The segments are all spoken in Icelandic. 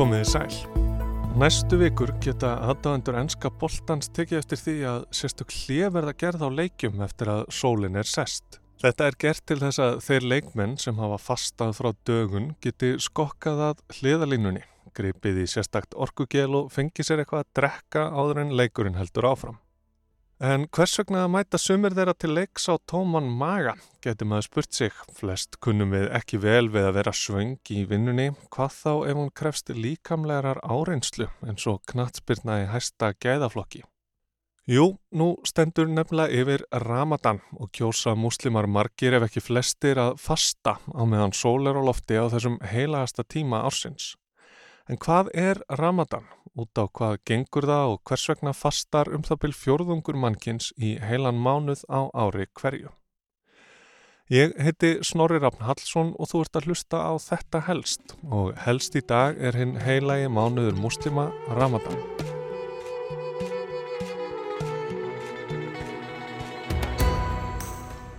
Komiði sæl. Næstu vikur geta aðdáðendur ennska boltans tekið eftir því að sérstök hljeverða gerð á leikjum eftir að sólinn er sest. Þetta er gert til þess að þeir leikmenn sem hafa fastað frá dögun geti skokkað að hliðalínunni, gripið í sérstakt orkugel og fengi sér eitthvað að drekka áður en leikurinn heldur áfram. En hvers vegna að mæta sumir þeirra til leiks á tóman maga, getur maður spurt sig. Flest kunnum við ekki vel við að vera svöng í vinnunni, hvað þá ef hún krefst líkamlegar áreinslu eins og knatsbyrna í hæsta gæðaflokki. Jú, nú stendur nefnilega yfir Ramadan og kjósa múslimar margir ef ekki flestir að fasta á meðan sól er á lofti á þessum heilagasta tíma ársins. En hvað er Ramadan? Út á hvað gengur það og hvers vegna fastar um það byrj fjórðungur mannkins í heilan mánuð á ári hverju? Ég heiti Snorri Rafn Hallsson og þú ert að hlusta á þetta helst og helst í dag er hinn heilagi mánuður muslima Ramadan.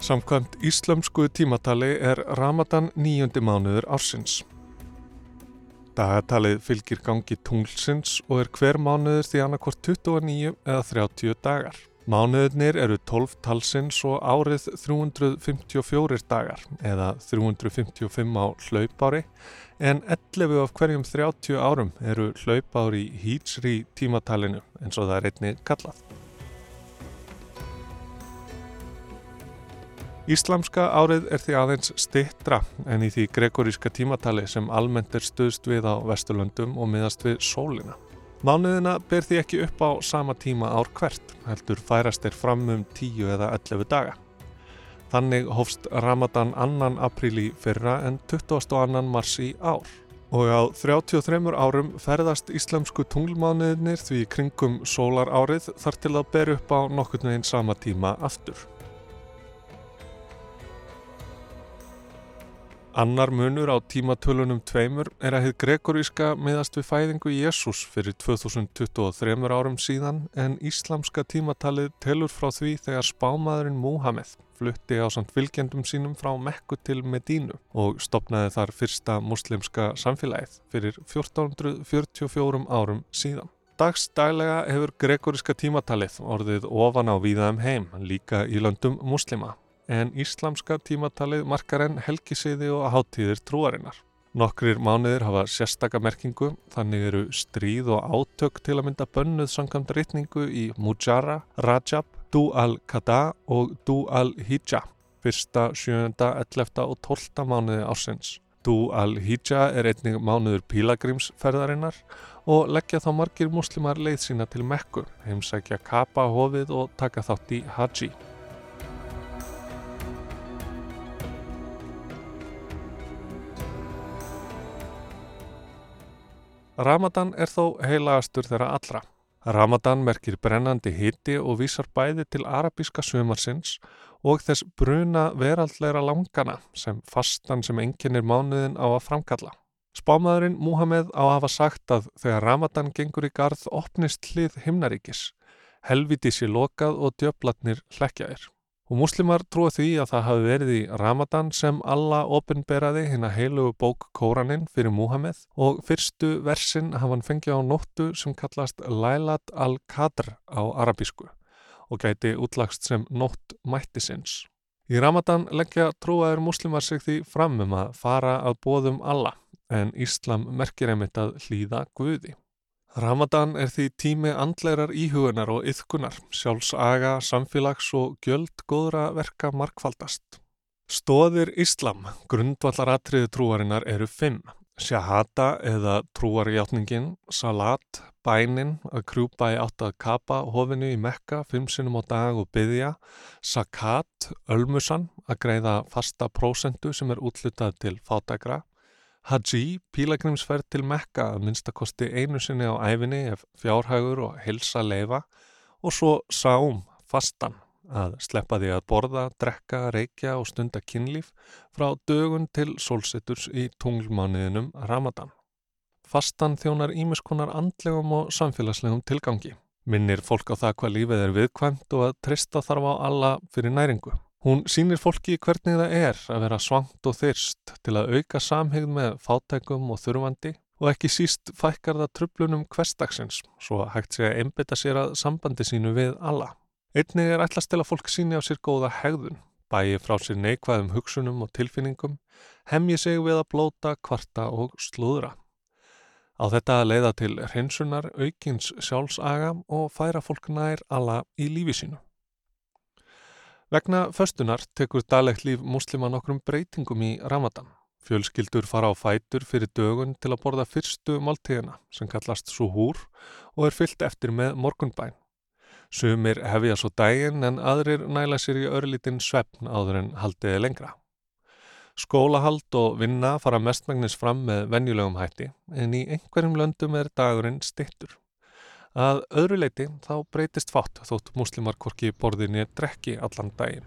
Samkvæmt íslamsku tímatali er Ramadan nýjöndi mánuður ársins. Dagatalið fylgir gangi tunglsins og er hver mánuður því annarkort 29 eða 30 dagar. Mánuðurnir eru 12 talsins og árið 354 dagar eða 355 á hlaupári en 11 af hverjum 30 árum eru hlaupári í hýtsri tímatalinu eins og það er einni kallað. Íslamska árið er því aðeins stittra en í því gregoríska tímatali sem almennt er stuðst við á Vesturlöndum og miðast við sólina. Mánuðina ber því ekki upp á sama tíma ár hvert, heldur færast er fram um 10 eða 11 daga. Þannig hófst Ramadan 2. apríl í fyrra en 22. mars í ár. Og á 33 árum ferðast íslamsku tunglmánuðinir því kringum sólar árið þar til að ber upp á nokkurnu einn sama tíma aftur. Annar munur á tímatölunum tveimur er að hefð gregoríska miðast við fæðingu Jésús fyrir 2023 árum síðan en íslamska tímatalið telur frá því þegar spámaðurinn Múhameð flutti á samt vilkjendum sínum frá Mekku til Medínu og stopnaði þar fyrsta muslimska samfélagið fyrir 1444 árum síðan. Dagstælega hefur gregoríska tímatalið orðið ofan á víðaðum heim, líka í löndum muslima en íslamska tímatalið markar enn helgisiði og háttíðir trúarinnar. Nokkrir mánuðir hafa sérstaka merkingu, þannig eru stríð og átök til að mynda bönnuð samkvæmt rítningu í Mujara, Rajab, Du al-Qada og Du al-Hijja, fyrsta, sjönda, ellefta og tólta mánuði ársins. Du al-Hijja er einnig mánuður pílagrímsferðarinnar og leggja þá margir muslimar leið sína til Mekku, heimsækja kapa hofið og taka þátt í Haji. Ramadan er þó heilagastur þeirra allra. Ramadan merkir brennandi hitti og vísar bæði til arabíska sömarsins og þess bruna veraldleira langana sem fastan sem enginnir mánuðin á að framkalla. Spámaðurinn Múhameð á að hafa sagt að þegar Ramadan gengur í garð opnist hlið himnaríkis, helviti sé lokað og djöflatnir hlekkjaðir. Og muslimar trúa því að það hafi verið í Ramadan sem alla opinberaði hinn að heilugu bók Kóraninn fyrir Múhameð og fyrstu versin hafa hann fengið á nóttu sem kallast Lailat al-Qadr á arabísku og gæti útlagst sem nótt mættisins. Í Ramadan leggja trúaður muslimar sig því fram um að fara að bóðum alla en Íslam merkir einmitt að hlýða Guði. Ramadan er því tími andleirar íhugunar og yðkunar, sjálfsaga, samfélags og gjöld góðra verka markfaldast. Stóðir Íslam, grundvallaratriði trúarinnar eru fimm. Shahada eða trúarjátningin, salat, bænin, að krjúpa í átt að kapa hofinu í Mekka, fimm sinnum á dag og byggja, sakat, ölmusan, að greiða fasta prósendu sem er útlutað til fátækra, Haji, pílagrimsferð til Mekka að minnstakosti einu sinni á æfinni ef fjárhagur og helsa leifa og svo Saum, fastan, að sleppa því að borða, drekka, reykja og stunda kynlíf frá dögun til solsetturs í tunglmániðinum Ramadan. Fastan þjónar ímiskonar andlegum og samfélagslegum tilgangi. Minnir fólk á það hvað lífið er viðkvæmt og að trista þarf á alla fyrir næringu. Hún sýnir fólki hvernig það er að vera svangt og þyrst til að auka samhegð með fátækum og þurfandi og ekki síst fækkar það tröflunum hverstagsins svo hægt sé að einbita sér að sambandi sínu við alla. Einnig er ætlast til að fólk síni á sér góða hegðun, bæi frá sér neikvæðum hugsunum og tilfinningum, hemji sig við að blóta, kvarta og slúðra. Á þetta leiða til hreinsunar, aukins sjálfsaga og færa fólk nær alla í lífi sínu. Vegna föstunar tekur daglegt líf muslima nokkrum breytingum í Ramadan. Fjölskyldur fara á fætur fyrir dögun til að borða fyrstu máltíðina sem kallast suhúr og er fyllt eftir með morgunbæn. Sumir hefja svo dægin en aðrir næla sér í örlítinn svefn áður en haldiði lengra. Skólahald og vinna fara mestmægnis fram með venjulegum hætti en í einhverjum löndum er dagurinn stittur. Að öðru leiti þá breytist fátt þótt muslimar korki borðinni drekki allan daginn.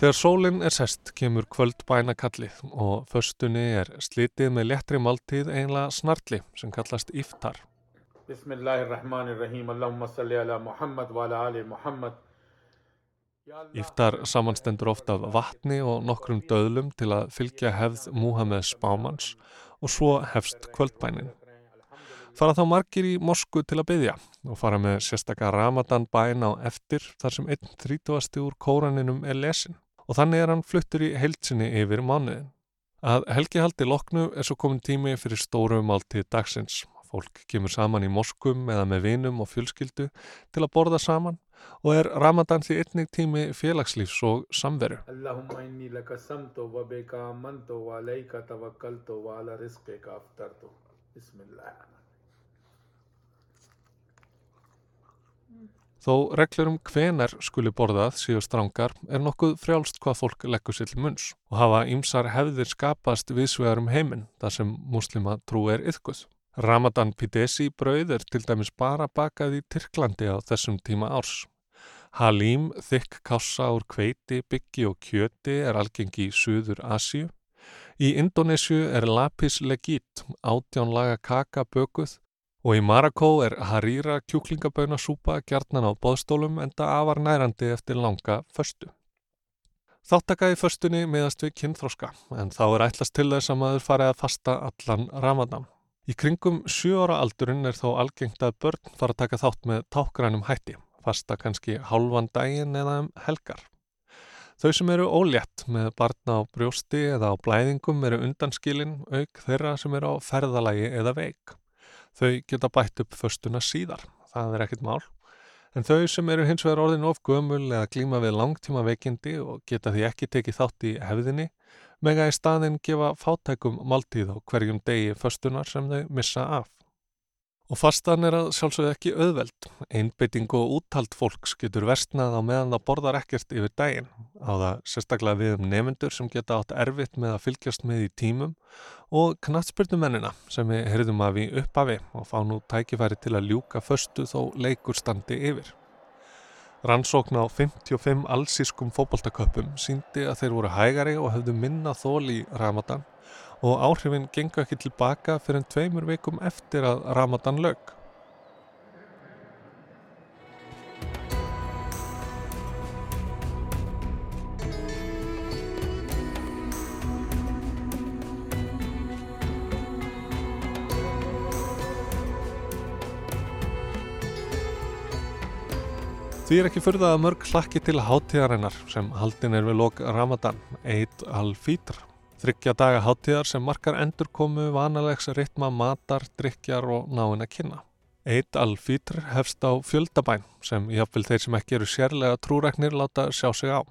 Þegar sólinn er sest kemur kvöld bæna kallið og föstunni er slitið með lettri máltíð einlega snartli sem kallast iftar. Bismillahirrahmanirrahim, Allahumma salli ala Muhammad wa ala Ali Muhammad. Íftar samanstendur oft af vatni og nokkrum döðlum til að fylgja hefð Muhammed Spámans og svo hefst kvöldbænin. Fara þá margir í Mosku til að byggja og fara með sérstakar Ramadan bæn á eftir þar sem einn þrítúasti úr kóraninum er lesin og þannig er hann fluttur í heilsinni yfir mánuðin. Að helgihaldi loknu er svo komin tími fyrir stóru máltið dagsins. Fólk kemur saman í moskum eða með vinum og fjölskyldu til að borða saman og er ramadan því einnig tími félagslífs og samveru. Bismillah Þó reglur um hvenar skuli borðað séu strangar er nokkuð frjálst hvað fólk leggur sér til munns og hafa ýmsar hefðir skapast viðsvegar um heiminn þar sem muslima trú er yðguð. Ramadan Pidesi brauð er til dæmis bara bakað í Tyrklandi á þessum tíma árs. Halim, þykk kássa úr kveiti, byggi og kjöti er algengi í Suður Asíu. Í Indonésiu er lapis legit, átjánlaga kaka bökuð og í Marakó er harýra kjúklingaböynasúpa gjarnan á boðstólum enda afar nærandi eftir langa föstu. Þáttaka í föstunni miðast við kynþróska en þá er ætlast til þess að maður farið að fasta allan ramadan. Í kringum sjö ára aldurinn er þó algengt að börn fara að taka þátt með tákrænum hætti, fasta kannski hálfan daginn eða um helgar. Þau sem eru ólétt með barna á brjósti eða á blæðingum eru undanskilin auk þeirra sem eru á ferðalagi eða veik. Þau geta bætt upp föstuna síðar, það er ekkit mál. En þau sem eru hins vegar orðin of gömul eða glíma við langtíma veikindi og geta því ekki tekið þátt í hefðinni, mega í staðinn gefa fátækum máltíð á hverjum degi föstunar sem þau missa af. Og fastan er að sjálfsögðu ekki auðveld. Einbytting og úttald fólks getur versnað á meðan það borðar ekkert yfir daginn. Á það sérstaklega við um nemyndur sem geta átt erfitt með að fylgjast með í tímum og knattspyrnumennina sem við heyrðum af í upphafi og fá nú tækifæri til að ljúka föstu þó leikur standi yfir. Rannsókn á 55 allsískum fótboltaköpum síndi að þeir voru hægari og höfðu minna þól í Ramadan og áhrifin gengu ekki tilbaka fyrir en tveimur vikum eftir að Ramadan lög. Því er ekki furða að mörg hlakki til hátíðarinnar sem haldin er við lok Ramadan, Eid al-Fitr. Þryggja daga hátíðar sem markar endurkomu vanalegs ritma matar, drikjar og náinn að kynna. Eitt al-Fitr hefst á fjöldabæn sem jáfnvel þeir sem ekki eru sérlega trúræknir láta sjá sig á.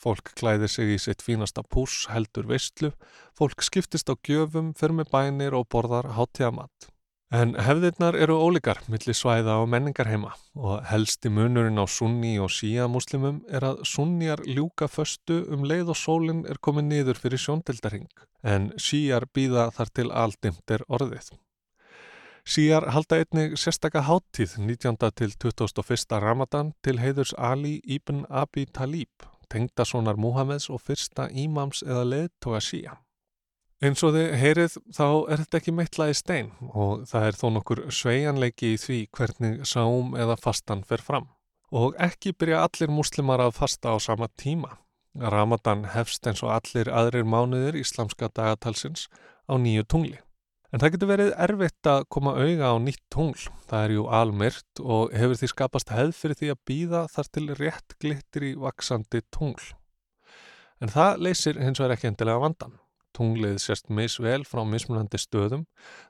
Fólk klæðir sig í sitt fínasta pús, heldur veistlu, fólk skiptist á gjöfum, fyrir með bænir og borðar hátíðamatt. En hefðirnar eru ólíkar millir svæða og menningarheima og helsti munurinn á sunni og síja muslimum er að sunniar ljúka föstu um leið og sólinn er komið niður fyrir sjóndeldarhing en síjar býða þar til aldimt er orðið. Síjar halda einnig sérstaka háttíð 19. til 21. ramadan til heiðurs Ali ibn Abi Talib, tengdasonar Muhammeds og fyrsta ímams eða leðtoga síja. Eins og þið heyrið þá er þetta ekki meittlaði stein og það er þó nokkur sveianleiki í því hvernig sáum eða fastan fer fram. Og ekki byrja allir muslimar að fasta á sama tíma. Ramadan hefst eins og allir aðrir mánuðir íslamska dagatalsins á nýju tungli. En það getur verið erfitt að koma auga á nýtt tungl. Það er jú almyrt og hefur því skapast hefð fyrir því að býða þar til rétt glittir í vaksandi tungl. En það leysir hins vegar ekki endilega vandan tunglið sérst misvel frá mismunandi stöðum,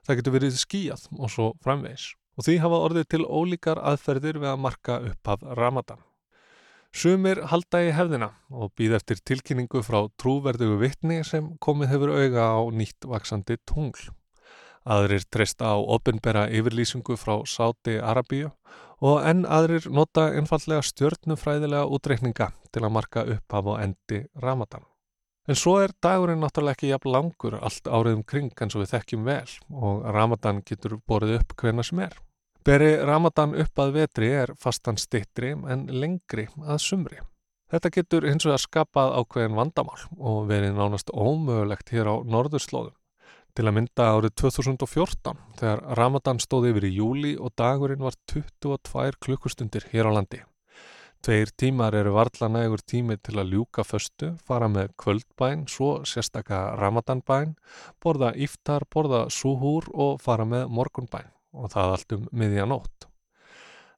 það getur verið skíjað og svo framvegs. Og því hafa orðið til ólíkar aðferðir við að marka upp af ramadan. Sumir halda í hefðina og býð eftir tilkynningu frá trúverdugu vittni sem komið hefur auga á nýtt vaksandi tungl. Aðrir treysta á opinbera yfirlýsingu frá Sáti Arabíu og enn aðrir nota einfallega stjörnufræðilega útreikninga til að marka upp af og endi ramadan. En svo er dagurinn náttúrulega ekki jafn langur allt árið um kring eins og við þekkjum vel og Ramadan getur borðið upp hvena sem er. Beri Ramadan upp að vetri er fastan stittri en lengri að sumri. Þetta getur hins vegar skapað ákveðin vandamál og verið nánast ómögulegt hér á norðurslóðum. Til að mynda árið 2014 þegar Ramadan stóði yfir í júli og dagurinn var 22 klukkustundir hér á landi. Tveir tímar eru varla nægur tími til að ljúka föstu, fara með kvöldbæn, svo sérstaka ramadanbæn, borða iftar, borða súhúr og fara með morgunbæn og það allt um miðjanótt.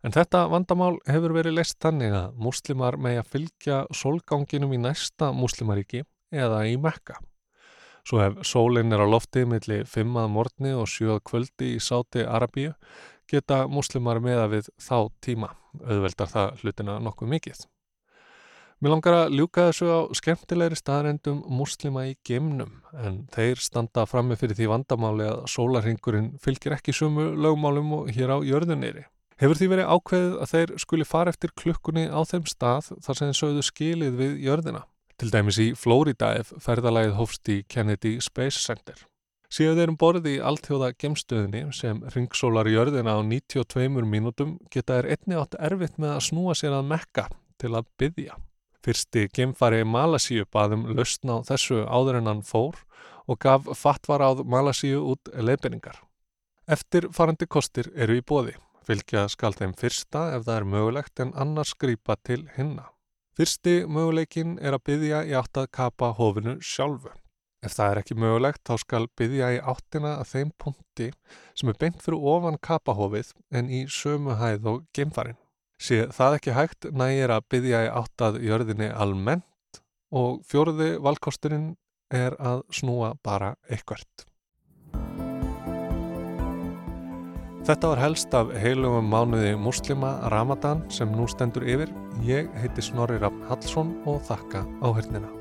En þetta vandamál hefur verið leist þannig að múslimar með að fylgja solganginum í næsta múslimaríki eða í Mekka. Svo ef sólinn er á lofti millir fimmað morgni og sjöð kvöldi í Sáti Arabíu geta muslimar meða við þá tíma, auðveldar það hlutina nokkuð mikið. Mér langar að ljúka þessu á skemmtilegri staðarendum muslima í gemnum en þeir standa frammi fyrir því vandamáli að sólarhingurinn fylgir ekki sumu lögmálum og hér á jörðuneyri. Hefur því verið ákveðið að þeir skuli fara eftir klukkunni á þeim stað þar sem þeir sögðu skilið við jörðina. Til dæmis í Flórida ef ferðalagið hófst í Kennedy Space Center. Síðan þeir um borði í alltjóða gemstöðinni sem ringsólar jörðina á 92 mínútum geta þeir einni átt erfitt með að snúa sér að mekka til að byggja. Fyrsti gemfari Malasíu baðum lausna á þessu áður en hann fór og gaf fattvar áð Malasíu út leifinningar. Eftir farandi kostir eru í bóði. Fylgja skal þeim fyrsta ef það er mögulegt en annars skrýpa til hinna. Fyrsti möguleikin er að byggja í átt að kapa hófinu sjálfu. Ef það er ekki mögulegt þá skal byggja í áttina að þeim punkti sem er beint fyrir ofan kapahófið en í sömu hæð og geimfarin. Sér það ekki hægt nægir að byggja í áttað jörðinni almennt og fjóruði valkosturinn er að snúa bara eitthvert. Þetta var helst af heilugum mánuði muslima Ramadan sem nú stendur yfir. Ég heiti Snorri Raffn Hallsson og þakka áhörnina.